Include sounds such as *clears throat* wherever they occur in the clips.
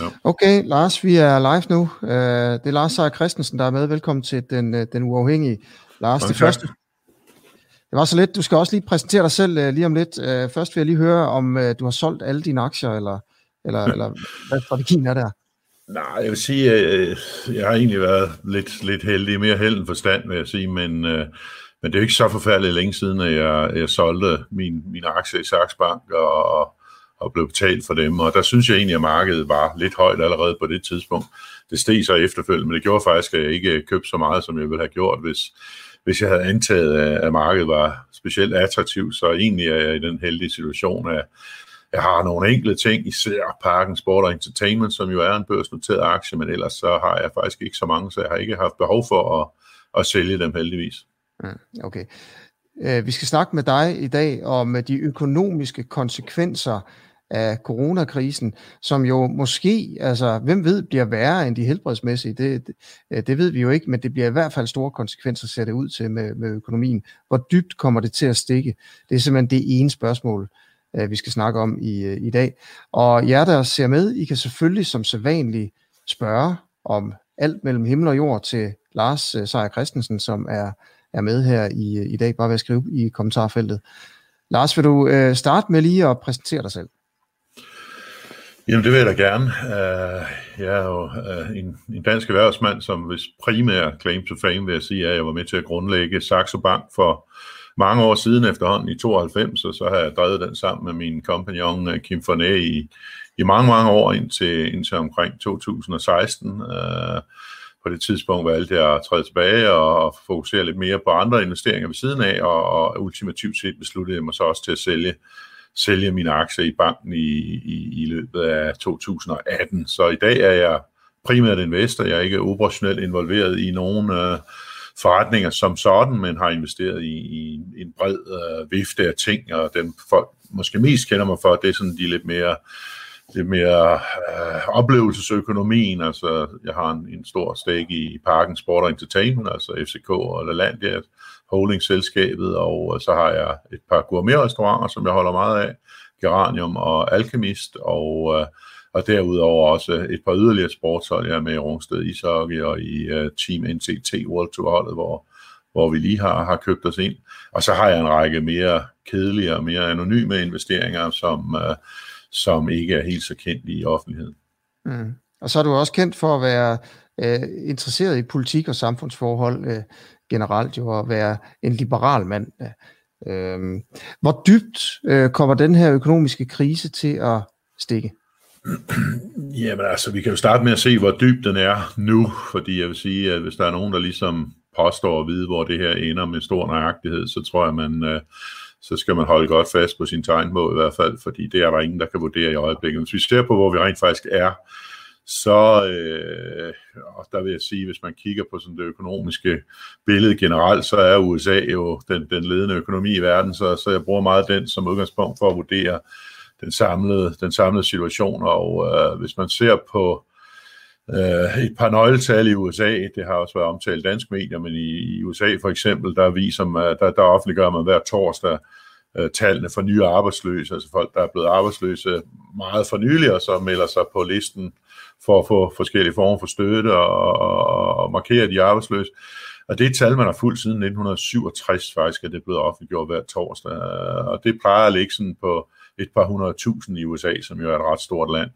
Jo. Okay, Lars, vi er live nu. Uh, det er Lars Seier Christensen, der er med. Velkommen til den, øh, den uafhængige. Lars, okay. det første. Det var så lidt. Du skal også lige præsentere dig selv uh, lige om lidt. Først vil jeg lige høre, om du har solgt alle dine aktier, eller, eller, *laughs* eller hvad strategien er der? Nej, jeg vil sige, jeg har egentlig været lidt, lidt heldig, mere held end forstand, vil jeg sige, men, men det er jo ikke så forfærdeligt længe siden, at jeg, jeg solgte min, mine aktier i Saks Bank og, og blev betalt for dem, og der synes jeg egentlig, at markedet var lidt højt allerede på det tidspunkt. Det steg så efterfølgende, men det gjorde faktisk, at jeg ikke købte så meget, som jeg ville have gjort, hvis, hvis jeg havde antaget, at markedet var specielt attraktivt, så egentlig er jeg i den heldige situation, at jeg har nogle enkelte ting, især Parken Sport og Entertainment, som jo er en børsnoteret aktie, men ellers så har jeg faktisk ikke så mange, så jeg har ikke haft behov for at, at sælge dem heldigvis. Mm, okay. Øh, vi skal snakke med dig i dag om de økonomiske konsekvenser af coronakrisen, som jo måske, altså hvem ved, bliver værre end de helbredsmæssige. Det, det, øh, det ved vi jo ikke, men det bliver i hvert fald store konsekvenser, ser det ud til med, med økonomien. Hvor dybt kommer det til at stikke? Det er simpelthen det ene spørgsmål, øh, vi skal snakke om i, øh, i dag. Og jer, der ser med, I kan selvfølgelig som sædvanligt spørge om alt mellem himmel og jord til Lars Seier Christensen, som er, er med her i, i dag. Bare ved at skrive i kommentarfeltet. Lars, vil du øh, starte med lige at præsentere dig selv? Jamen det vil jeg da gerne. Øh, jeg er jo øh, en, en dansk erhvervsmand, som hvis primære claim to fame vil jeg sige, at jeg var med til at grundlægge Saxo Bank for mange år siden efterhånden i 92, og så har jeg drevet den sammen med min kompagnon øh, Kim Fornæ i, i mange, mange år indtil, indtil omkring 2016. På det tidspunkt valgte jeg at træde tilbage og fokusere lidt mere på andre investeringer ved siden af, og, og ultimativt set besluttede jeg mig så også til at sælge sælge mine aktier i banken i, i, i løbet af 2018. Så i dag er jeg primært investor. Jeg er ikke operationelt involveret i nogen øh, forretninger som sådan, men har investeret i, i en bred øh, vifte af ting, og dem folk måske mest kender mig for, det er sådan de lidt mere lidt mere øh, oplevelsesøkonomien, altså jeg har en, en stor stake i Parken Sport og Entertainment, altså FCK og LaLandia, holdingselskabet, og øh, så har jeg et par gourmetrestauranter, som jeg holder meget af, Geranium og Alchemist, og, øh, og derudover også et par yderligere sportshold, jeg er med i Rungsted Ishockey og i øh, Team NCT World Tour holdet, hvor, hvor vi lige har, har købt os ind. Og så har jeg en række mere kedelige og mere anonyme investeringer, som, øh, som ikke er helt så kendt i offentligheden. Mm. Og så er du også kendt for at være uh, interesseret i politik og samfundsforhold. Uh, generelt jo at være en liberal mand. Øh, hvor dybt øh, kommer den her økonomiske krise til at stikke? *clears throat* Jamen altså, vi kan jo starte med at se, hvor dyb den er nu, fordi jeg vil sige, at hvis der er nogen, der ligesom påstår at vide, hvor det her ender med stor nøjagtighed, så tror jeg, man, øh, så skal man holde godt fast på sin tegnmål i hvert fald, fordi det er der ingen, der kan vurdere i øjeblikket. Hvis vi ser på, hvor vi rent faktisk er, så øh, og der vil jeg sige, hvis man kigger på sådan det økonomiske billede generelt, så er USA jo den, den ledende økonomi i verden, så, så jeg bruger meget den som udgangspunkt for at vurdere den samlede, den samlede situation, og øh, hvis man ser på øh, et par nøgletal i USA, det har også været omtalt dansk medier, men i, i USA for eksempel, der viser man, der, der offentliggør man hver torsdag øh, tallene for nye arbejdsløse, altså folk, der er blevet arbejdsløse meget for nylig, og så melder sig på listen for at få forskellige former for støtte og, og, og markere de arbejdsløse. Og det er et tal, man har fulgt siden 1967 faktisk, at det er blevet offentliggjort hver torsdag. Og det plejer at ligge sådan på et par hundrede tusind i USA, som jo er et ret stort land.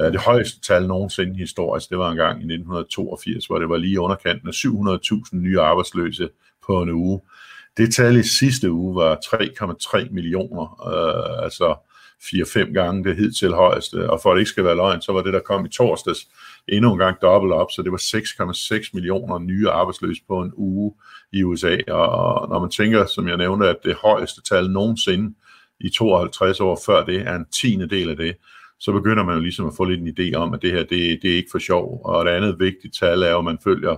Øh, det højeste tal nogensinde historisk, det var en gang i 1982, hvor det var lige underkanten af 700.000 nye arbejdsløse på en uge. Det tal i sidste uge var 3,3 millioner, øh, altså 4-5 gange det hidtil højeste, og for at det ikke skal være løgn, så var det, der kom i torsdags, endnu en gang dobbelt op, så det var 6,6 millioner nye arbejdsløse på en uge i USA, og når man tænker, som jeg nævnte, at det højeste tal nogensinde i 52 år før det er en tiende del af det, så begynder man jo ligesom at få lidt en idé om, at det her, det, det er ikke for sjov. Og et andet vigtigt tal er, at man følger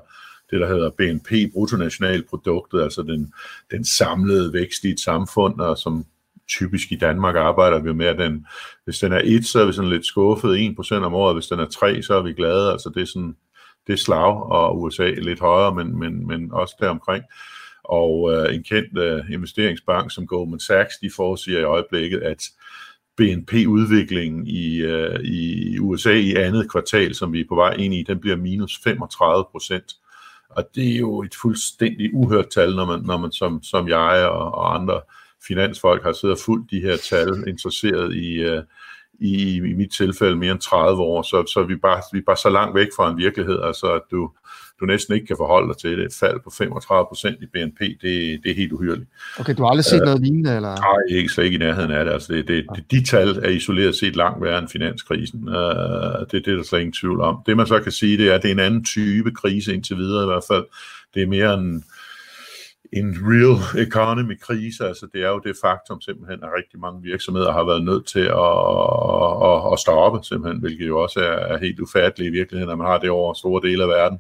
det, der hedder BNP, bruttonationalproduktet, altså den, den samlede vækst i et samfund, og som typisk i Danmark arbejder vi med, at den, hvis den er 1, så er vi sådan lidt skuffet, 1% om året, hvis den er 3, så er vi glade, altså det er sådan, det er slag, og USA er lidt højere, men, men, men også deromkring. Og øh, en kendt øh, investeringsbank som Goldman Sachs, de forudsiger i øjeblikket, at BNP-udviklingen i, øh, i USA i andet kvartal, som vi er på vej ind i, den bliver minus 35 procent. Og det er jo et fuldstændig uhørt tal, når man, når man som, som jeg og, og andre finansfolk har siddet og fulgt de her tal, interesseret i, uh, i, i mit tilfælde mere end 30 år, så, så vi, bare, vi er bare så langt væk fra en virkelighed, altså at du, du næsten ikke kan forholde dig til det. Et fald på 35 procent i BNP, det, det er helt uhyrligt. Okay, du har aldrig set uh, noget lignende? Eller? Nej, ikke slet ikke i nærheden af det. Altså, det, det, det, de tal er isoleret set langt værre end finanskrisen. Uh, det, det er der slet ingen tvivl om. Det man så kan sige, det er, at det er en anden type krise indtil videre i hvert fald. Det er mere en en real economy krise, altså det er jo det faktum simpelthen, at rigtig mange virksomheder har været nødt til at, at, at stoppe simpelthen, hvilket jo også er, er helt ufatteligt i virkeligheden, at man har det over store dele af verden,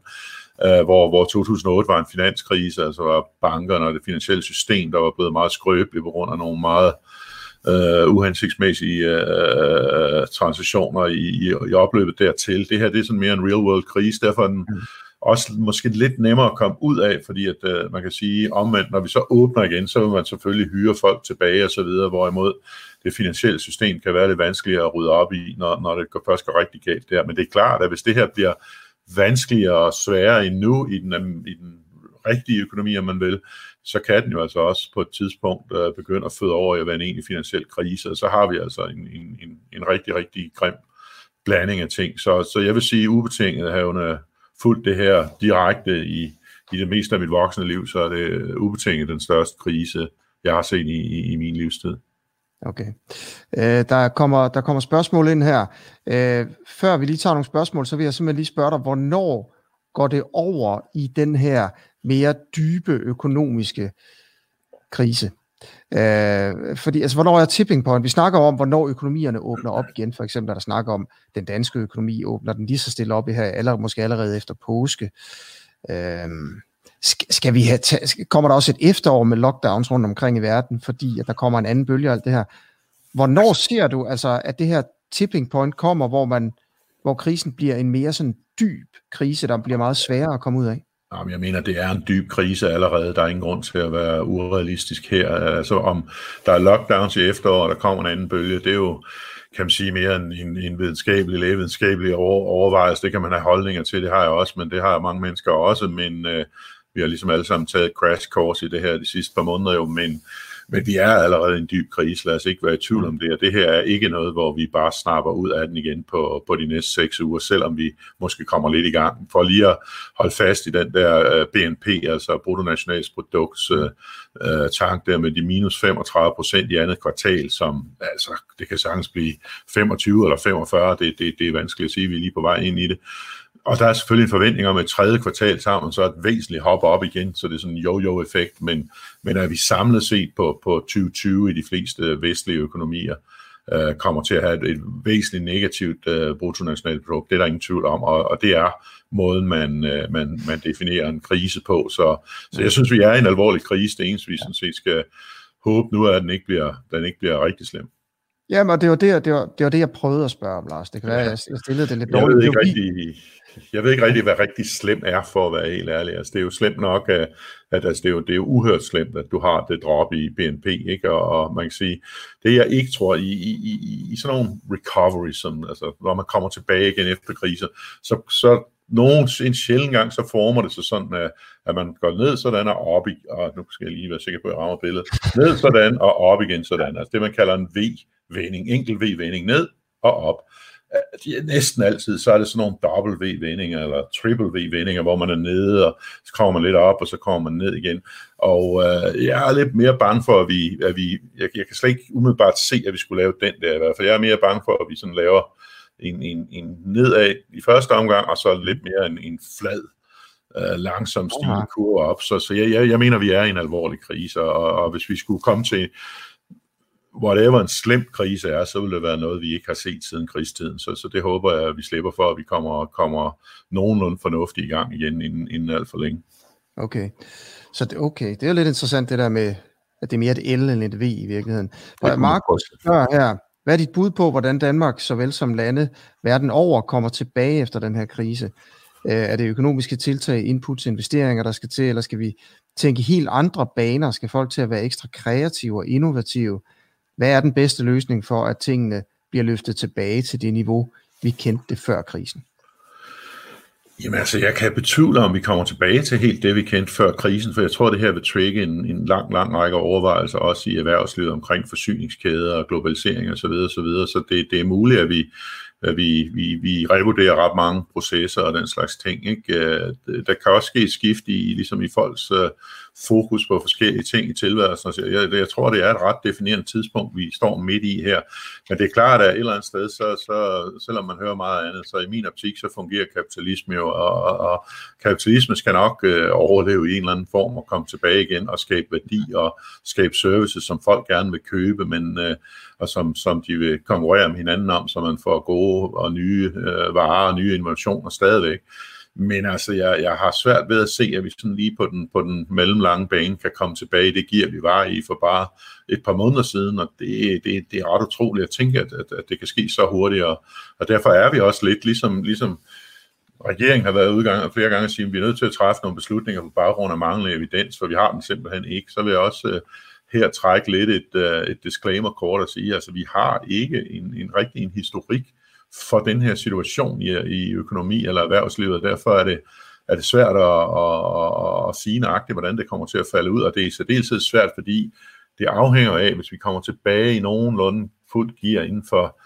uh, hvor, hvor 2008 var en finanskrise, altså var bankerne og det finansielle system, der var blevet meget skrøbeligt på grund af nogle meget uh, uhensigtsmæssige uh, transitioner i, i, i opløbet dertil. Det her det er sådan mere en real world krise, derfor er den, mm også måske lidt nemmere at komme ud af, fordi at øh, man kan sige omvendt, når vi så åbner igen, så vil man selvfølgelig hyre folk tilbage og så videre, hvorimod det finansielle system kan være lidt vanskeligere at rydde op i, når, når det går, først går rigtig galt der. Men det er klart, at hvis det her bliver vanskeligere og sværere endnu i den, i den rigtige økonomi, om man vil, så kan den jo altså også på et tidspunkt øh, begynde at føde over i at være en egentlig finansiel krise, og så har vi altså en, en, en, en rigtig, rigtig grim blanding af ting. Så, så jeg vil sige ubetinget havende fulgt det her direkte i, i det meste af mit voksne liv, så er det ubetinget den største krise, jeg har set i, i, i min livstid. Okay. Øh, der, kommer, der kommer spørgsmål ind her. Øh, før vi lige tager nogle spørgsmål, så vil jeg simpelthen lige spørge dig, hvornår går det over i den her mere dybe økonomiske krise? Øh, fordi, altså, hvornår er tipping point? Vi snakker om, hvornår økonomierne åbner op igen. For eksempel, der snakker om, den danske økonomi åbner den lige så stille op i her, eller måske allerede efter påske. Øh, skal vi have kommer der også et efterår med lockdowns rundt omkring i verden, fordi at der kommer en anden bølge og alt det her. Hvornår ser du, altså, at det her tipping point kommer, hvor man hvor krisen bliver en mere sådan dyb krise, der bliver meget sværere at komme ud af? Jamen, jeg mener, det er en dyb krise allerede. Der er ingen grund til at være urealistisk her. Altså, om der er lockdowns i efteråret, og der kommer en anden bølge, det er jo, kan man sige, mere en, en, en videnskabelig, lægevidenskabelig over, overvejelse. Det kan man have holdninger til, det har jeg også, men det har mange mennesker også. Men øh, vi har ligesom alle sammen taget crash course i det her de sidste par måneder jo, men men vi er allerede i en dyb krise, lad os ikke være i tvivl om det, og det her er ikke noget, hvor vi bare snapper ud af den igen på, på de næste seks uger, selvom vi måske kommer lidt i gang. For lige at holde fast i den der uh, BNP, altså bruttonationalprodukts uh, uh, tank der med de minus 35 procent i andet kvartal, som altså, det kan sagtens blive 25 eller 45, det, det, det er vanskeligt at sige, vi er lige på vej ind i det. Og der er selvfølgelig en forventning om, at tredje kvartal sammen, så er et væsentligt hop op igen, så det er sådan en jo-jo-effekt, men, men er vi samlet set på, på 2020 i de fleste vestlige økonomier, øh, kommer til at have et, et væsentligt negativt øh, bruttonationalprodukt, det er der ingen tvivl om, og, og det er måden, man, øh, man, man definerer en krise på. Så, så jeg synes, vi er i en alvorlig krise. Det eneste, vi sådan set skal håbe nu, er, at den ikke bliver, den ikke bliver rigtig slem. Jamen, det var det, det, var, det var det, jeg prøvede at spørge om, Lars. Det kan være, jeg stillede det lidt dårligt. Jeg ved ikke rigtig, jeg ved ikke rigtig, hvad rigtig slemt er, for at være helt ærlig. Altså, det er jo slemt nok, at, at altså, det, er jo, det er jo uhørt slemt, at du har det drop i BNP, ikke? Og, og man kan sige, det jeg ikke tror, i, i, i, i sådan nogle recovery, som, altså, når man kommer tilbage igen efter kriser, så, så nogen, en sjældent gang, så former det sig sådan, at, at man går ned sådan og op i, og nu skal jeg lige være sikker på, at jeg rammer billedet, ned sådan og op igen sådan. Altså det, man kalder en V-vending, enkel V-vending, ned og op de er næsten altid, så er det sådan nogle W-vendinger, eller triple V-vendinger, hvor man er nede, og så kommer man lidt op, og så kommer man ned igen. Og øh, jeg er lidt mere bange for, at vi, at vi jeg, jeg kan slet ikke umiddelbart se, at vi skulle lave den der i hvert fald. Jeg er mere bange for, at vi sådan laver en, en, en nedad i første omgang, og så lidt mere en, en flad, øh, langsom stigende kurve op. Så, så jeg, jeg, jeg mener, vi er i en alvorlig krise, og, og hvis vi skulle komme til whatever en slem krise er, så vil det være noget, vi ikke har set siden krigstiden. Så, så det håber jeg, at vi slipper for, at vi kommer, kommer nogenlunde fornuftigt i gang igen inden, inden alt for længe. Okay. Så det, okay, det er jo lidt interessant det der med, at det er mere et L end et V i virkeligheden. Markus spørger her, hvad er dit bud på, hvordan Danmark, såvel som lande verden over, kommer tilbage efter den her krise? Øh, er det økonomiske tiltag, inputs, investeringer, der skal til, eller skal vi tænke helt andre baner? Skal folk til at være ekstra kreative og innovative? Hvad er den bedste løsning for, at tingene bliver løftet tilbage til det niveau, vi kendte det før krisen? Jamen altså, jeg kan betvivle, om vi kommer tilbage til helt det, vi kendte før krisen, for jeg tror, det her vil trigge en, en lang, lang række overvejelser, også i erhvervslivet omkring forsyningskæder og globalisering osv. Så, så, videre. så det, det er muligt, at vi, at vi, vi, vi revurderer ret mange processer og den slags ting. Ikke? Øh, der kan også ske skift i, ligesom i folks øh, fokus på forskellige ting i tilværelsen. Så jeg, jeg tror, det er et ret definerende tidspunkt, vi står midt i her. Men det er klart, at et eller andet sted, så, så, selvom man hører meget andet, så i min optik, så fungerer kapitalisme jo, og, og, og kapitalisme skal nok øh, overleve i en eller anden form og komme tilbage igen og skabe værdi og skabe services, som folk gerne vil købe, men øh, og som, som de vil konkurrere med hinanden om, så man får gode og nye øh, varer og nye innovationer stadigvæk. Men altså, jeg, jeg har svært ved at se, at vi sådan lige på den, på den mellemlange bane kan komme tilbage. Det giver vi var i for bare et par måneder siden, og det, det, det er ret utroligt at tænke, at, at, at det kan ske så hurtigt. Og, og derfor er vi også lidt ligesom, ligesom regeringen har været udgang flere gange og sige, at vi er nødt til at træffe nogle beslutninger på baggrund af manglende evidens, for vi har den simpelthen ikke. Så vil jeg også øh, her trække lidt et, øh, et disclaimer-kort og sige, altså vi har ikke en, en rigtig en historik for den her situation i, i økonomi eller erhvervslivet, derfor er det, er det svært at, at, at, at sige nøjagtigt, hvordan det kommer til at falde ud, og det er i særdeleshed svært, fordi det afhænger af, hvis vi kommer tilbage i nogenlunde fuld gear inden for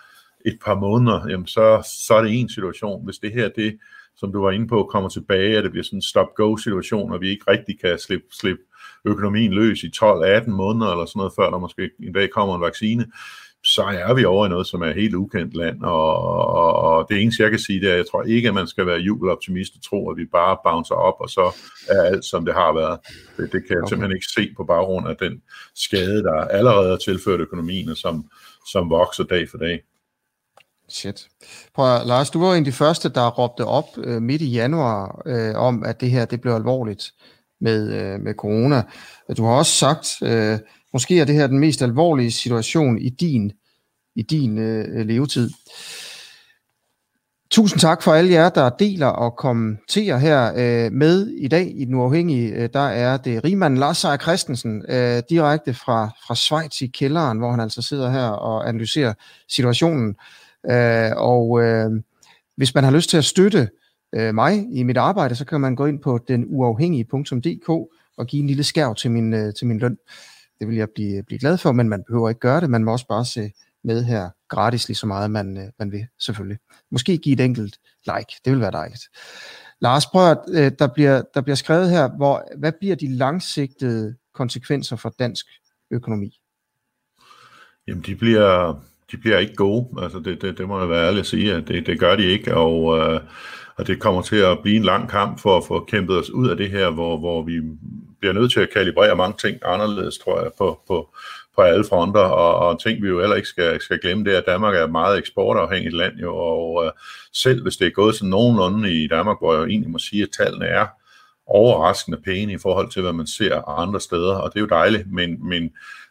et par måneder, jamen så, så er det en situation. Hvis det her, det, som du var inde på, kommer tilbage, at det bliver sådan en stop-go-situation, og vi ikke rigtig kan slippe, slippe økonomien løs i 12-18 måneder eller sådan noget, før der måske en dag kommer en vaccine, så er vi over i noget, som er helt ukendt land, og, og, og det eneste, jeg kan sige, det er, at jeg tror ikke, at man skal være jubeloptimist og tro, at vi bare bouncer op, og så er alt, som det har været. Det, det kan jeg okay. simpelthen ikke se på baggrund af den skade, der allerede er tilført økonomien, og som, som vokser dag for dag. Shit. Prøv at, Lars, du var en af de første, der råbte op øh, midt i januar øh, om, at det her det blev alvorligt med, øh, med corona. Du har også sagt, øh, måske er det her den mest alvorlige situation i din, i din øh, levetid. Tusind tak for alle jer, der deler og kommenterer her øh, med i dag i Den Uafhængige. Øh, der er det rigmanden Lars Seier Christensen, øh, direkte fra, fra Schweiz i kælderen, hvor han altså sidder her og analyserer situationen. Øh, og øh, hvis man har lyst til at støtte øh, mig i mit arbejde, så kan man gå ind på denuafhængige.dk og give en lille skærv til min, øh, til min løn. Det vil jeg blive, blive glad for, men man behøver ikke gøre det. Man må også bare se med her gratis lige så meget, man, øh, man vil selvfølgelig. Måske give et enkelt like, det vil være dejligt. Lars, prøv at, øh, der, bliver, der bliver skrevet her, hvor, hvad bliver de langsigtede konsekvenser for dansk økonomi? Jamen, de bliver, de bliver ikke gode. Altså, det, det, det må jeg være ærlig at sige, at det, det gør de ikke, og øh, og det kommer til at blive en lang kamp for at få kæmpet os ud af det her, hvor, hvor vi bliver nødt til at kalibrere mange ting anderledes, tror jeg, på, på, på alle fronter, og, og ting vi jo heller ikke skal, skal glemme, det er, at Danmark er et meget eksportafhængigt land, jo, og uh, selv hvis det er gået sådan nogenlunde i Danmark, hvor jeg egentlig må sige, at tallene er overraskende pæne i forhold til, hvad man ser andre steder, og det er jo dejligt, men, men,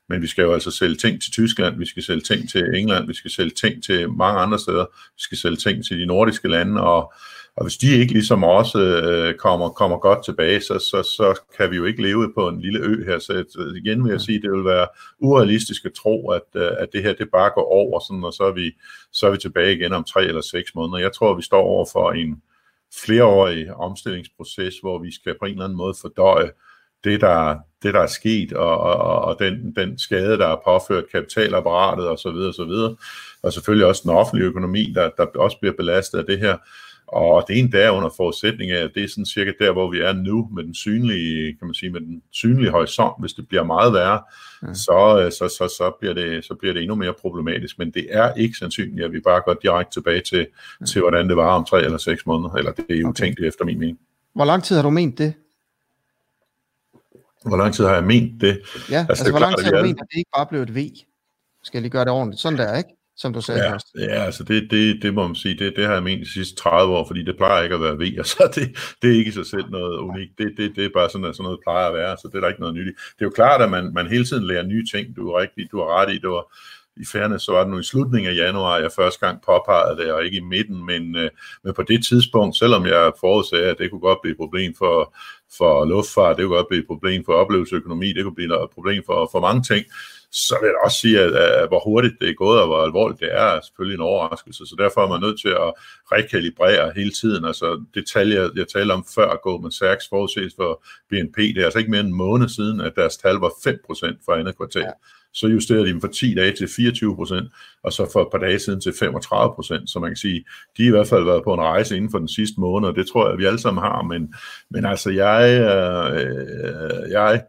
men vi skal jo altså sælge ting til Tyskland, vi skal sælge ting til England, vi skal sælge ting til mange andre steder, vi skal sælge ting til de nordiske lande, og og hvis de ikke ligesom også øh, kommer, kommer godt tilbage, så, så, så kan vi jo ikke leve på en lille ø her. Så igen vil jeg sige, det vil være urealistisk at tro, at, øh, at det her det bare går over, sådan, og så er, vi, så er vi tilbage igen om tre eller seks måneder. Jeg tror, vi står over for en flereårig omstillingsproces, hvor vi skal på en eller anden måde fordøje det, der, det, der er sket, og, og, og den, den skade, der er påført kapitalapparatet osv. Og, og selvfølgelig også den offentlige økonomi, der, der også bliver belastet af det her. Og det er en dag under forudsætning af, at det er sådan cirka der, hvor vi er nu, med den synlige, kan man sige, med den synlige horisont. Hvis det bliver meget værre, ja. så, så, så, så, bliver det, så bliver det endnu mere problematisk. Men det er ikke sandsynligt, at vi bare går direkte tilbage til, ja. til hvordan det var om tre eller seks måneder. Eller det er jo okay. tænkt efter min mening. Hvor lang tid har du ment det? Hvor lang tid har jeg ment det? Ja, altså, altså hvor lang tid har du ment, at det ikke bare blev et V? Skal jeg lige gøre det ordentligt? Sådan der, ikke? Som du sagde ja, først. Ja, altså det, det, det må man sige, det, det har jeg ment de sidste 30 år, fordi det plejer ikke at være ved, *laughs* og så det, det er ikke i sig selv noget unikt. Det, det, det er bare sådan, at sådan noget plejer at være, så det er der ikke noget nyt i. Det er jo klart, at man, man hele tiden lærer nye ting. Du er rigtig, du har ret i, det var, i færne, så var det nu i slutningen af januar, jeg første gang påpegede det, og ikke i midten, men, øh, men på det tidspunkt, selvom jeg forudsagde, at det kunne godt blive et problem for, for luftfart, det kunne godt blive et problem for oplevelsesøkonomi, det kunne blive et problem for, for mange ting, så vil jeg også sige, at, at hvor hurtigt det er gået, og hvor alvorligt det er, er selvfølgelig en overraskelse. Så derfor er man nødt til at rekalibrere hele tiden. Altså det tal, jeg, jeg talte om før, Goldman Sachs forudses for BNP, det er altså ikke mere end en måned siden, at deres tal var 5% for andet kvartal. Ja. Så justerede de dem for 10 dage til 24% og så for et par dage siden til 35% Så man kan sige, de har i hvert fald været på en rejse inden for den sidste måned, og det tror jeg, at vi alle sammen har. Men, men altså, jeg, øh, jeg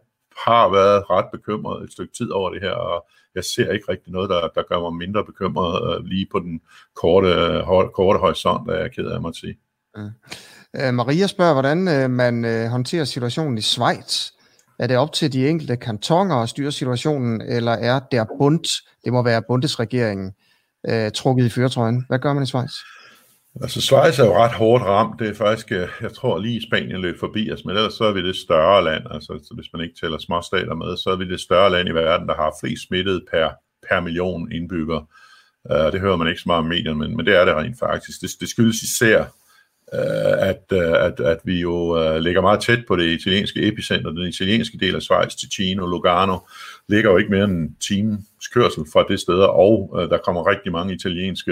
har været ret bekymret et stykke tid over det her, og jeg ser ikke rigtig noget, der, der gør mig mindre bekymret øh, lige på den korte, korte horisont, der er jeg ked af at sige. Ja. Øh, Maria spørger, hvordan øh, man øh, håndterer situationen i Schweiz. Er det op til de enkelte kantoner at styre situationen, eller er der bund, det må være bundesregeringen, øh, trukket i føretrøjen? Hvad gør man i Schweiz? Altså Schweiz er jo ret hårdt ramt. Det er faktisk, øh, jeg tror lige Spanien løb forbi os, men ellers så er vi det større land, altså hvis man ikke tæller småstater med, så er vi det større land i verden, der har flest smittet per, per million indbyggere. Uh, det hører man ikke så meget om medierne, men, men det er det rent faktisk. Det, det skyldes især, Øh, at, øh, at, at vi jo øh, ligger meget tæt på det italienske epicenter, den italienske del af Schweiz, Ticino, Lugano, ligger jo ikke mere end en times kørsel fra det sted, og der kommer rigtig mange italienske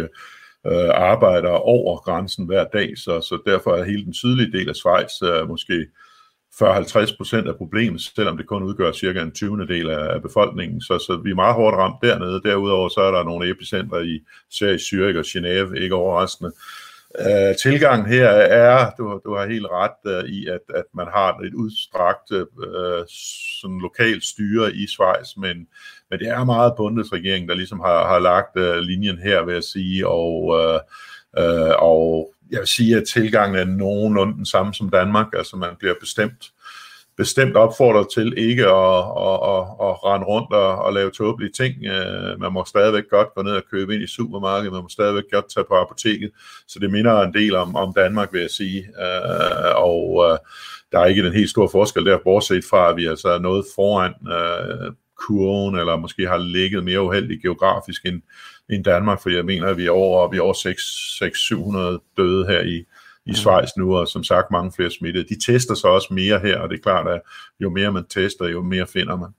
øh, arbejdere over grænsen hver dag, så, så derfor er hele den sydlige del af Schweiz øh, måske 40-50 procent af problemet, selvom det kun udgør cirka en 20. del af befolkningen. Så, så vi er meget hårdt ramt dernede. Derudover så er der nogle epicenter i, Sverige, Zürich og Genève, ikke overraskende øh, tilgangen her er, du, du har helt ret øh, i, at, at man har et udstrakt øh, sådan lokalt styre i Schweiz, men, men det er meget bundesregeringen, der ligesom har, har lagt øh, linjen her, vil jeg sige, og, øh, øh, og jeg vil sige, at tilgangen er nogenlunde den samme som Danmark, altså man bliver bestemt bestemt opfordret til ikke at, at, at, at rende rundt og, at lave tåbelige ting. Øh, man må stadigvæk godt gå ned og købe ind i supermarkedet, man må stadigvæk godt tage på apoteket, så det minder en del om, om Danmark, vil jeg sige. Øh, og øh, der er ikke den helt store forskel der, bortset fra, at vi altså er noget foran kurven, eller måske har ligget mere uheldigt geografisk end, end Danmark, for jeg mener, at vi er over, vi er over 600-700 døde her i, i Schweiz nu, og som sagt mange flere smittede. De tester så også mere her, og det er klart, at jo mere man tester, jo mere finder man.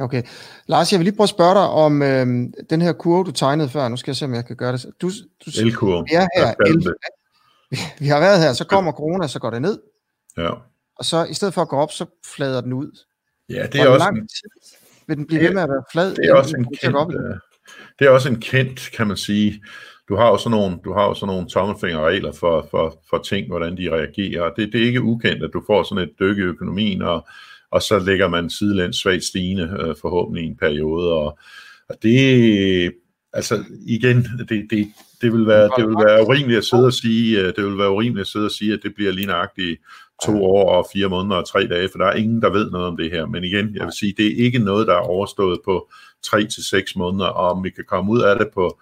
Okay. Lars, jeg vil lige prøve at spørge dig om øh, den her kurve, du tegnede før. Nu skal jeg se, om jeg kan gøre det. Du, du, L-kurve. Vi er her. L, *laughs* vi har været her, så kommer corona, så går det ned. Ja. Og så i stedet for at gå op, så flader den ud. Ja, det er Hvor også... Lang tid vil den blive ved med at være flad? Det er, også en kendt, øh, det er også en kendt, kan man sige, du har jo sådan nogle, du har jo sådan nogle tommelfingerregler for, for, for ting, hvordan de reagerer. Det, det er ikke ukendt, at du får sådan et dyk i økonomien, og, og så lægger man sidelæns svagt stigende øh, forhåbentlig i en periode. Og, og det, altså igen, det, det, det vil være, det vil være urimeligt at sidde og sige, øh, det vil være urimeligt at sidde og sige, at det bliver lige nøjagtigt to år og fire måneder og tre dage, for der er ingen, der ved noget om det her. Men igen, jeg vil sige, det er ikke noget, der er overstået på tre til seks måneder, og om vi kan komme ud af det på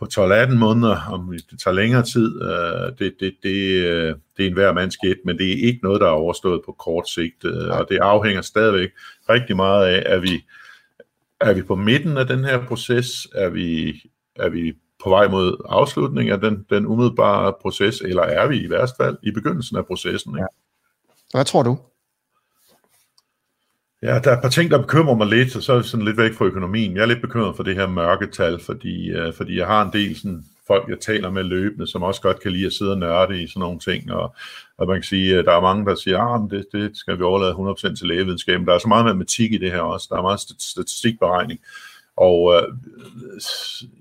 på 12-18 måneder, om det tager længere tid, øh, det, det, det, øh, det er en hver mands gæt, men det er ikke noget, der er overstået på kort sigt, øh, og det afhænger stadigvæk rigtig meget af, er vi, er vi på midten af den her proces, er vi, er vi på vej mod afslutning af den, den umiddelbare proces, eller er vi i værste fald i begyndelsen af processen? Ikke? Ja. Hvad tror du? Ja, der er et par ting, der bekymrer mig lidt, og så er det sådan lidt væk fra økonomien. Jeg er lidt bekymret for det her mørketal, fordi, øh, fordi jeg har en del sådan, folk, jeg taler med løbende, som også godt kan lide at sidde og nørde i sådan nogle ting, og, og man kan sige, at der er mange, der siger, at ah, det, det skal vi overlade 100% til lægevidenskaben. Der er så meget matematik i det her også, der er meget statistikberegning, og øh,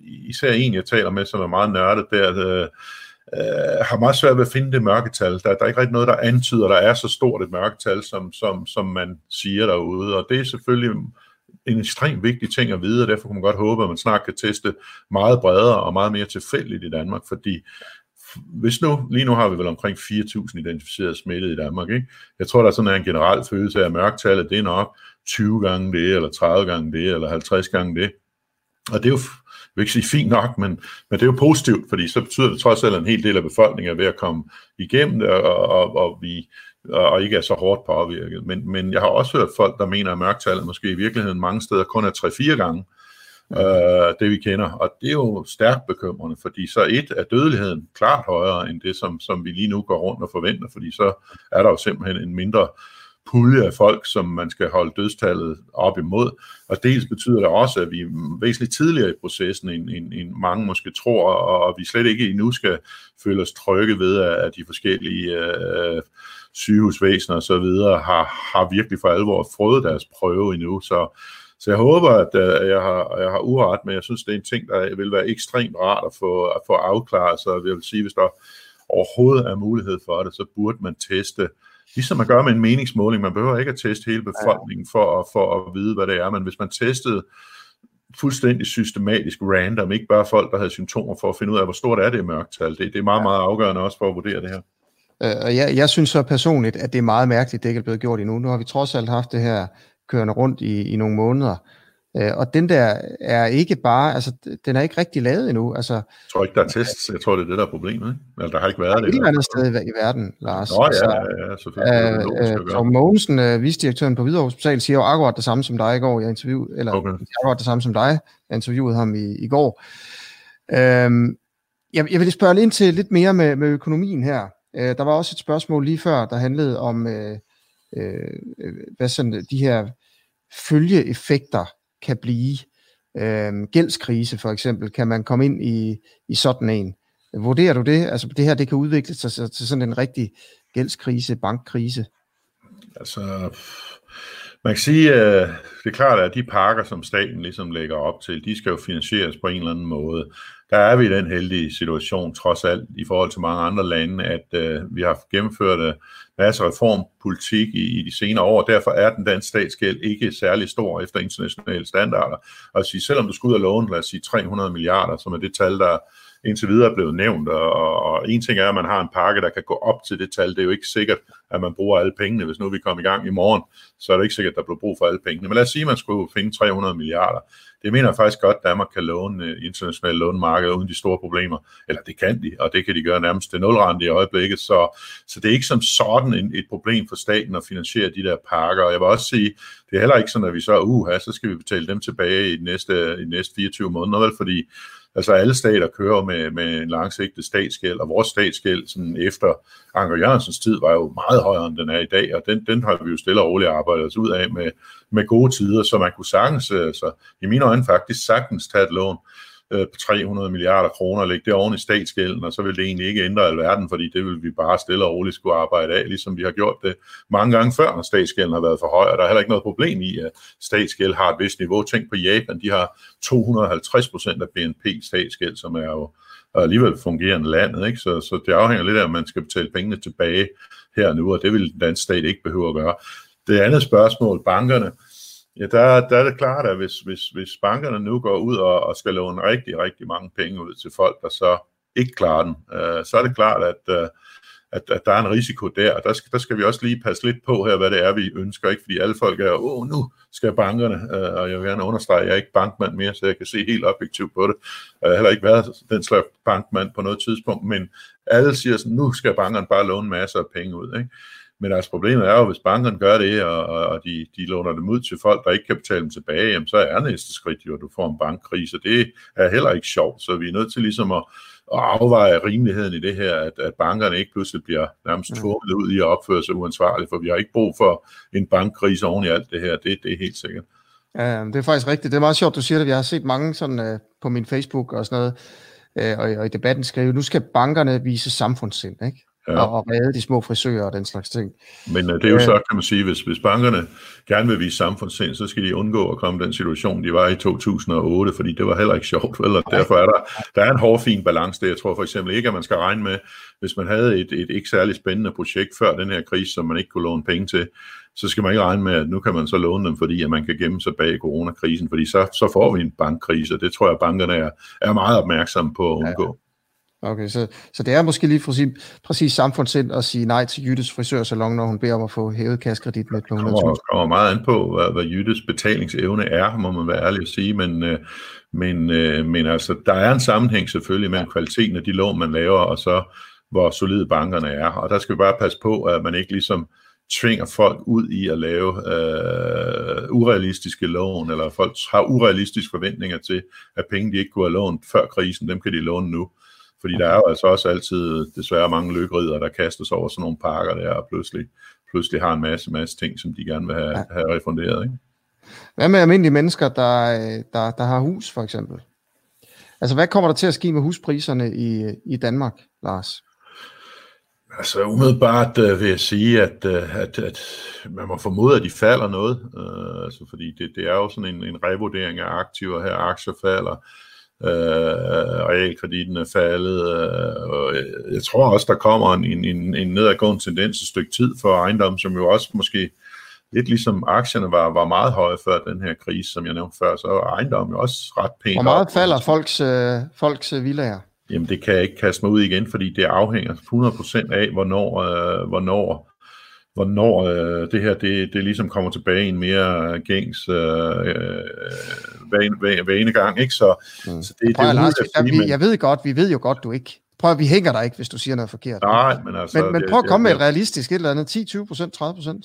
især en, jeg taler med, som er meget nørdet, der Øh, øh, har meget svært ved at finde det mørketal. Der, der er ikke rigtig noget, der antyder, at der er så stort et mørketal, som, som, som man siger derude. Og det er selvfølgelig en ekstremt vigtig ting at vide, og derfor kan man godt håbe, at man snart kan teste meget bredere og meget mere tilfældigt i Danmark, fordi hvis nu, lige nu har vi vel omkring 4.000 identificerede smittede i Danmark, ikke? Jeg tror, der er sådan en generel følelse af, at mørktallet, det er nok 20 gange det, eller 30 gange det, eller 50 gange det. Og det er jo vil ikke sige fint nok, men, men det er jo positivt, fordi så betyder det trods alt, at en hel del af befolkningen er ved at komme igennem det, og, og, og vi og ikke er så hårdt påvirket. Men, men jeg har også hørt folk, der mener, at mørktallet måske i virkeligheden mange steder kun er 3-4 gange. øh, det vi kender. Og det er jo stærkt bekymrende, fordi så et er dødeligheden klart højere end det, som, som vi lige nu går rundt og forventer, fordi så er der jo simpelthen en mindre pulje af folk, som man skal holde dødstallet op imod. Og dels betyder det også, at vi er væsentligt tidligere i processen, end, end, end mange måske tror, og vi slet ikke endnu skal føle os trygge ved, at de forskellige øh, sygehusvæsener og så videre har, har virkelig for alvor fået deres prøve endnu. Så, så jeg håber, at øh, jeg, har, jeg har uret, men jeg synes, det er en ting, der vil være ekstremt rart at få, at få afklaret. Så jeg vil sige, hvis der overhovedet er mulighed for det, så burde man teste ligesom man gør med en meningsmåling. Man behøver ikke at teste hele befolkningen for at, for at vide, hvad det er, men hvis man testede fuldstændig systematisk random, ikke bare folk, der havde symptomer for at finde ud af, hvor stort er det mørktal. Det, det er meget, meget afgørende også for at vurdere det her. Øh, og jeg, jeg synes så personligt, at det er meget mærkeligt, det ikke er blevet gjort endnu. Nu har vi trods alt haft det her kørende rundt i, i nogle måneder. Øh, og den der er ikke bare, altså den er ikke rigtig lavet endnu. Altså, jeg tror ikke, der er tests. Jeg tror, det er det, der er problemet. Ikke? Eller der har ikke været det. Et eller andet sted i verden, Lars. Nå ja, altså, ja, ja selvfølgelig. Øh, Tom Mogensen, øh, visdirektøren på Hvidovre Hospital, siger jo akkurat det samme som dig i går. Jeg interviewede, eller okay. akkurat det samme som dig. Jeg interviewede ham i, i går. Øhm, jeg, jeg vil spørge ind til lidt mere med, med økonomien her. Øh, der var også et spørgsmål lige før, der handlede om, øh, øh, hvad sådan de her følgeeffekter kan blive. Øh, gældskrise for eksempel, kan man komme ind i, i sådan en. Vurderer du det? Altså det her, det kan udvikle sig til sådan en rigtig gældskrise, bankkrise? Altså, man kan sige, at det er klart, at de pakker, som staten ligesom lægger op til, de skal jo finansieres på en eller anden måde. Der er vi i den heldige situation, trods alt, i forhold til mange andre lande, at øh, vi har gennemført uh, masser af reformpolitik i, i de senere år. Derfor er den danske statsgæld ikke særlig stor efter internationale standarder. Og altså, selvom du skulle ud og låne, lad os sige 300 milliarder, som er det tal, der indtil videre er blevet nævnt, og, og en ting er, at man har en pakke, der kan gå op til det tal. Det er jo ikke sikkert, at man bruger alle pengene. Hvis nu vi kommer i gang i morgen, så er det ikke sikkert, at der bliver brug for alle pengene. Men lad os sige, at man skulle finde 300 milliarder. Det mener jeg faktisk godt, at Danmark kan låne øh, internationale lånemarkeder uden de store problemer. Eller det kan de, og det kan de gøre nærmest til nulrente i øjeblikket. Så, så det er ikke som sådan en, et problem for staten at finansiere de der pakker. Og jeg vil også sige, det er heller ikke sådan, at vi så, uh, så skal vi betale dem tilbage i de næste, i de næste 24 måneder, vel? fordi Altså alle stater kører med, med en langsigtet statsgæld, og vores statsgæld sådan efter Anker Jørgensens tid var jo meget højere, end den er i dag, og den, den har vi jo stille og roligt arbejdet os ud af med, med gode tider, så man kunne sagtens, altså, i mine øjne faktisk sagtens tage et lån øh, på 300 milliarder kroner og lægge det oven i statsgælden, og så vil det egentlig ikke ændre alverden, fordi det vil vi bare stille og roligt skulle arbejde af, ligesom vi har gjort det mange gange før, når statsgælden har været for høj, og der er heller ikke noget problem i, at statsgæld har et vist niveau. Tænk på Japan, de har 250 procent af BNP statsgæld, som er jo alligevel fungerende landet, ikke? Så, så det afhænger lidt af, om man skal betale pengene tilbage her nu, og det vil den danske stat ikke behøve at gøre. Det andet spørgsmål, bankerne, Ja, der, der er det klart, at hvis, hvis, hvis bankerne nu går ud og, og skal låne rigtig, rigtig mange penge ud til folk, der så ikke klarer den, øh, så er det klart, at, øh, at, at der er en risiko der, og der skal, der skal vi også lige passe lidt på her, hvad det er, vi ønsker, ikke? fordi alle folk er, åh, nu skal bankerne, øh, og jeg vil gerne understrege, at jeg er ikke bankmand mere, så jeg kan se helt objektivt på det. Jeg har heller ikke været den slags bankmand på noget tidspunkt, men alle siger sådan, nu skal bankerne bare låne masser af penge ud. Ikke? Men altså problemet er jo, hvis bankerne gør det, og, og de, de låner dem ud til folk, der ikke kan betale dem tilbage, jamen, så er næste skridt jo, at du får en bankkrise. Det er heller ikke sjovt, så vi er nødt til ligesom at, at afveje rimeligheden i det her, at, at bankerne ikke pludselig bliver nærmest tvunget ud i at opføre sig uansvarligt, for vi har ikke brug for en bankkrise oven i alt det her, det, det er helt sikkert. Ja, det er faktisk rigtigt. Det er meget sjovt, du siger det. Jeg har set mange sådan uh, på min Facebook og sådan noget, uh, og, og i debatten skrive, nu skal bankerne vise samfundssind, ikke? Ja. og, og redde de små frisører og den slags ting. Men uh, det er jo så, kan man sige, hvis, hvis bankerne gerne vil vise samfundssind, så skal de undgå at komme i den situation, de var i 2008, fordi det var heller ikke sjovt. Og derfor er der, der er en hård, fin balance der. Jeg tror for eksempel ikke, at man skal regne med, hvis man havde et, et ikke særlig spændende projekt før den her krise, som man ikke kunne låne penge til, så skal man ikke regne med, at nu kan man så låne dem, fordi at man kan gemme sig bag coronakrisen, fordi så, så får vi en bankkrise, og det tror jeg, at bankerne er, er meget opmærksomme på at undgå. Ja. Okay, så, så det er måske lige præcis, præcis samfundssind at sige nej til Jyttes frisørsalon, når hun beder om at få hævet kaskredit med par hundrede Det kommer meget an på, hvad, hvad Jyttes betalingsevne er, må man være ærlig at sige, men, øh, men, øh, men altså, der er en sammenhæng selvfølgelig mellem kvaliteten af de lån, man laver, og så hvor solide bankerne er. Og der skal vi bare passe på, at man ikke ligesom tvinger folk ud i at lave øh, urealistiske lån, eller folk har urealistiske forventninger til, at penge, de ikke kunne have lånt før krisen, dem kan de låne nu. Fordi der er jo altså også altid desværre mange lykkerider, der kastes over sådan nogle parker der, og pludselig, pludselig har en masse, masse ting, som de gerne vil have, have refunderet. Ikke? Hvad med almindelige mennesker, der, der, der har hus, for eksempel? Altså, hvad kommer der til at ske med huspriserne i, i Danmark, Lars? Altså umiddelbart uh, vil jeg sige, at, uh, at, at man må formode, at de falder noget. Uh, altså, fordi det, det er jo sådan en, en revurdering af aktiver her. Aktier falder, uh, realkreditten er faldet. Uh, og jeg tror også, der kommer en, en, en nedadgående tendens et stykke tid for ejendommen, som jo også måske lidt ligesom aktierne var, var meget høje før den her krise, som jeg nævnte før, så er ejendommen jo også ret pænt. Hvor meget op, falder folks, øh, folks øh, villager? Jamen det kan jeg ikke kaste mig ud igen, fordi det afhænger 100% af, hvornår, øh, hvornår, hvornår øh, det her det, det ligesom kommer tilbage i en mere gængs øh, vane, vanegang. Ikke? Så, mm. så det, Prøv, det er Lars, sige, men... jeg ved godt, vi ved jo godt, du ikke Prøv vi hænger dig ikke, hvis du siger noget forkert. Nej, men altså... Men, men prøv at komme med et realistisk et eller andet, 10, 20% 30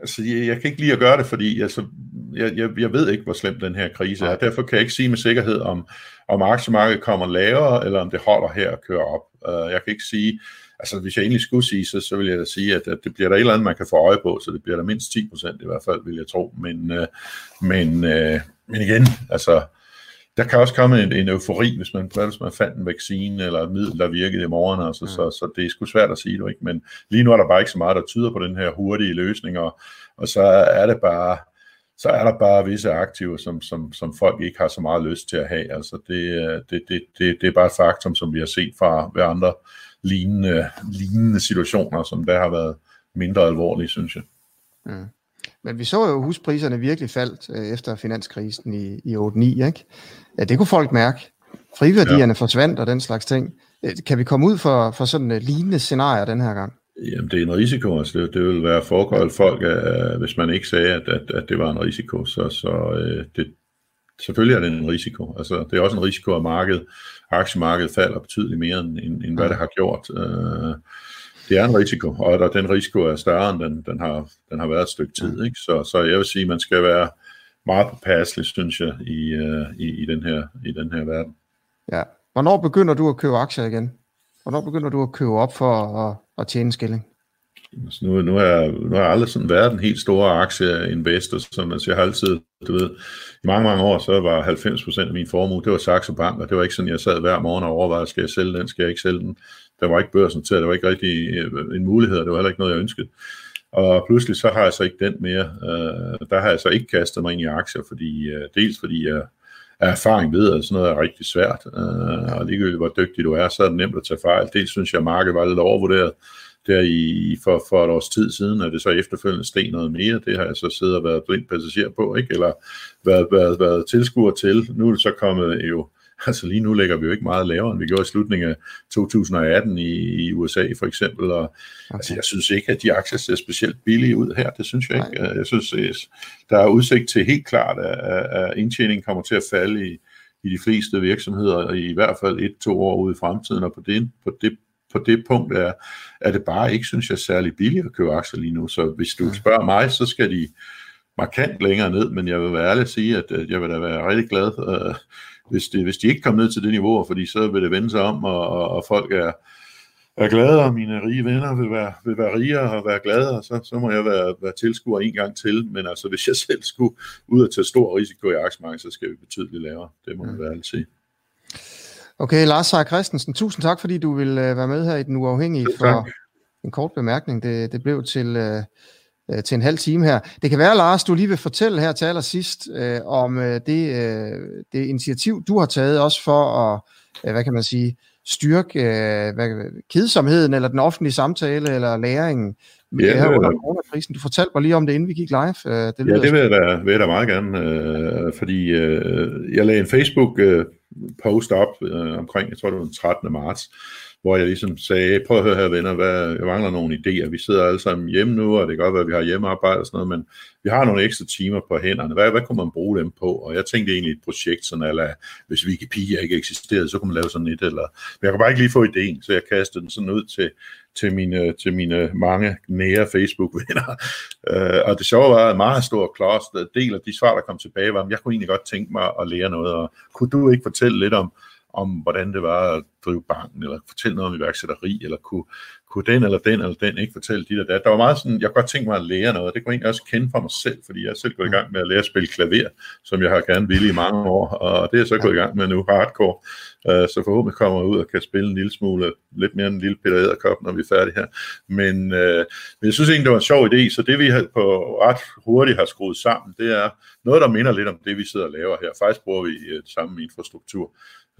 Altså, jeg, jeg kan ikke lide at gøre det, fordi altså, jeg, jeg, jeg ved ikke, hvor slem den her krise er. Derfor kan jeg ikke sige med sikkerhed, om, om aktiemarkedet kommer lavere, eller om det holder her og kører op. Uh, jeg kan ikke sige, altså hvis jeg egentlig skulle sige, så, så vil jeg da sige, at, at det bliver der et eller andet, man kan få øje på, så det bliver der mindst 10 procent i hvert fald, vil jeg tro. Men, uh, men, uh, men igen, altså, der kan også komme en, en eufori, hvis man, hvis man fandt en vaccine eller et middel, der virkede i morgen, altså, mm. så, så det er sgu svært at sige det, ikke? men lige nu er der bare ikke så meget, der tyder på den her hurtige løsning, og, og så er det bare, så er der bare visse aktiver, som, som, som folk ikke har så meget lyst til at have. Altså det, det, det, det, det er bare et faktum, som vi har set fra ved andre lignende, lignende situationer, som der har været mindre alvorlige, synes jeg. Mm. Men vi så jo huspriserne virkelig faldt øh, efter finanskrisen i, i 8-9, ikke? Ja, det kunne folk mærke. Friværdierne ja. forsvandt og den slags ting. Øh, kan vi komme ud for, for sådan en lignende scenarier den her gang? Jamen, det er en risiko. Altså, det, det vil være foregået folk, uh, hvis man ikke sagde, at, at, at det var en risiko. Så, så det, selvfølgelig er det en risiko. Altså, det er også en risiko, at markedet, aktiemarkedet falder betydeligt mere, end, end, end hvad det har gjort. Uh, det er en risiko, og der, den risiko er større, end den, den, har, den har været et stykke tid. Ikke? Så, så jeg vil sige, at man skal være meget påpasselig, synes jeg, i, uh, i, i, den her, i den her verden. Ja. Hvornår begynder du at købe aktier igen? Hvornår begynder du at købe op for at, at tjene en skilling? Altså nu, nu, har jeg, nu har jeg aldrig sådan været en helt stor aktieinvestor, som altså jeg har altid, du ved, i mange, mange år, så var 90% af min formue, det var Saxo Bank, og det var ikke sådan, jeg sad hver morgen og overvejede, skal jeg sælge den, skal jeg ikke sælge den. Der var ikke børsen til, der var ikke rigtig øh, en mulighed, og det var heller ikke noget, jeg ønskede. Og pludselig så har jeg så ikke den mere. Øh, der har jeg så ikke kastet mig ind i aktier, fordi øh, dels fordi jeg af erfaring ved, at sådan noget er rigtig svært. øh, og ligegyldigt hvor dygtig du er, så er det nemt at tage fejl. Dels synes jeg, at markedet var lidt overvurderet der i, for, for et års tid siden, at det så efterfølgende steg noget mere. Det har jeg så siddet og været blind passager på, ikke? eller været, været, været tilskuer til. Nu er det så kommet jo *laughs* Altså lige nu ligger vi jo ikke meget lavere, end vi gjorde i slutningen af 2018 i, i USA for eksempel. Og, okay. altså, jeg synes ikke, at de aktier ser specielt billige ud her. Det synes jeg ikke. Nej. Jeg synes, der er udsigt til helt klart, at, at indtjeningen kommer til at falde i, i de fleste virksomheder, i hvert fald et-to år ude i fremtiden, og på det, på det på det punkt er, er det bare ikke, synes jeg, særlig billigt at købe aktier lige nu. Så hvis du spørger mig, så skal de markant længere ned, men jeg vil være ærlig at sige, at jeg vil da være rigtig glad, øh, hvis, det, hvis de ikke kommer ned til det niveau, fordi så vil det vende sig om, og, og, og folk er, er glade, og mine rige venner vil være, vil være rigere og være glade, så, så må jeg være, være tilskuer en gang til. Men altså, hvis jeg selv skulle ud og tage stor risiko i aktiemarkedet, så skal vi betydeligt lavere. Det må man være ærlig sige. Okay, Lars Seier Christensen, tusind tak, fordi du vil uh, være med her i Den Uafhængige for en kort bemærkning. Det, det blev til, uh, til en halv time her. Det kan være, Lars, du lige vil fortælle her til allersidst uh, om uh, det, uh, det initiativ, du har taget også for at, uh, hvad kan man sige, styrke uh, hvad, kedsomheden, eller den offentlige samtale, eller læringen ja, det her under coronakrisen. Du fortalte mig lige om det, inden vi gik live. Uh, det ja, det vil jeg, da, vil jeg da meget gerne, uh, fordi uh, jeg lagde en Facebook... Uh, post op øh, omkring, jeg tror det var den 13. marts, hvor jeg ligesom sagde, prøv at høre her venner, hvad, jeg mangler nogle idéer. Vi sidder alle sammen hjemme nu, og det kan godt være, at vi har hjemmearbejde og sådan noget, men vi har nogle ekstra timer på hænderne. Hvad, hvad kunne man bruge dem på? Og jeg tænkte egentlig et projekt, sådan eller hvis Wikipedia ikke eksisterede, så kunne man lave sådan et, eller men jeg kunne bare ikke lige få ideen, så jeg kastede den sådan ud til, til mine, til mine mange nære Facebook-venner. *laughs* Øh, og det sjove var, at meget stor klods, del af de svar, der kom tilbage, var, at jeg kunne egentlig godt tænke mig at lære noget, og kunne du ikke fortælle lidt om, om hvordan det var at drive banken, eller fortælle noget om iværksætteri, eller kunne, kunne den eller den eller den ikke fortælle dit og dat. Der var meget sådan, jeg kunne godt tænke mig at lære noget, det kunne jeg egentlig også kende fra mig selv, fordi jeg er selv gået i gang med at lære at spille klaver, som jeg har gerne ville i mange år, og det er jeg så gået i gang med nu, hardcore. Øh, så forhåbentlig kommer jeg ud og kan spille en lille smule, lidt mere end en lille Peter Ederkop, når vi er færdige her. Men, uh, men jeg synes egentlig, det var en sjov idé, så det vi på ret hurtigt har skruet sammen, det er noget, der minder lidt om det, vi sidder og laver her. Faktisk bruger vi øh, samme infrastruktur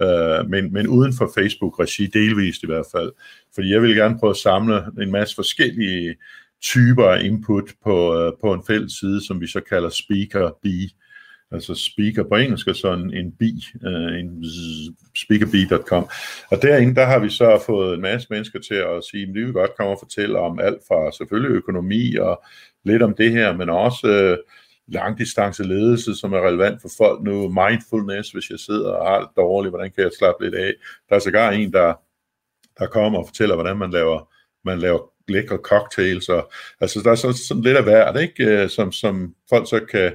øh, men, men uden for Facebook-regi, delvist i hvert fald. Fordi jeg vil gerne prøve at samle en masse forskellige typer af input på, øh, på en fælles side, som vi så kalder Speaker bee. Altså speaker på engelsk er sådan en bi, øh, en speakerb.com. Og derinde, der har vi så fået en masse mennesker til at sige, at vi vil godt komme og fortælle om alt fra selvfølgelig økonomi og lidt om det her, men også øh, langdistance ledelse, som er relevant for folk nu, mindfulness, hvis jeg sidder og har det dårligt, hvordan kan jeg slappe lidt af. Der er sågar en, der, der kommer og fortæller, hvordan man laver, man laver lækre cocktails, og, altså der er sådan, sådan lidt af hvert, ikke? Øh, som, som folk så kan,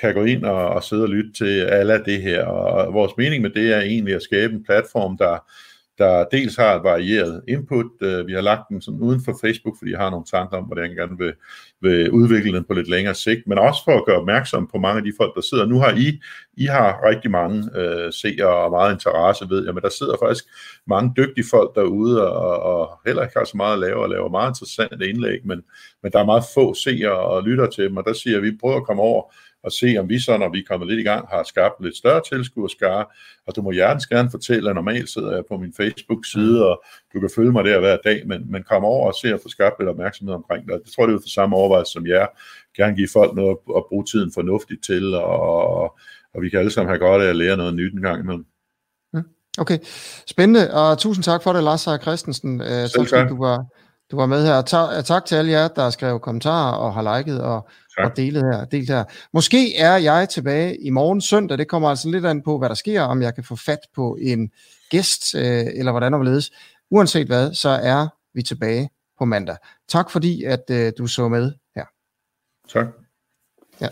kan gå ind og, og sidde og lytte til alle det her, og vores mening med det er egentlig at skabe en platform, der, der dels har et varieret input. Øh, vi har lagt den sådan uden for Facebook, fordi jeg har nogle tanker om, hvordan jeg gerne vil, vil udvikle den på lidt længere sigt, men også for at gøre opmærksom på mange af de folk, der sidder. Nu har I, I har rigtig mange øh, seere og meget interesse, ved jeg, men der sidder faktisk mange dygtige folk derude, og, og heller ikke har så meget at lave, og laver meget interessante indlæg, men, men der er meget få seere og lytter til dem, og der siger vi, prøver at komme over og se, om vi så, når vi er kommet lidt i gang, har skabt lidt større tilskuerskare, og du må hjertens gerne fortælle, at normalt sidder jeg på min Facebook-side, og du kan følge mig der hver dag, men, men kom over og se og få skabt lidt opmærksomhed omkring det. Det tror jeg, det er for samme overvejelse som jer. Gerne give folk noget at bruge tiden fornuftigt til, og, og vi kan alle sammen have godt af at lære noget nyt en gang imellem. Mm, okay, spændende, og tusind tak for det, Lars Seier Christensen. Uh, tak, fordi du var, du var med her. Tak, tak til alle jer, der har skrevet kommentarer og har liket og, og delet her, delt her. Måske er jeg tilbage i morgen søndag. Det kommer altså lidt an på, hvad der sker, om jeg kan få fat på en gæst, øh, eller hvordan overledes. Uanset hvad, så er vi tilbage på mandag. Tak fordi, at øh, du så med her. Tak. Ja.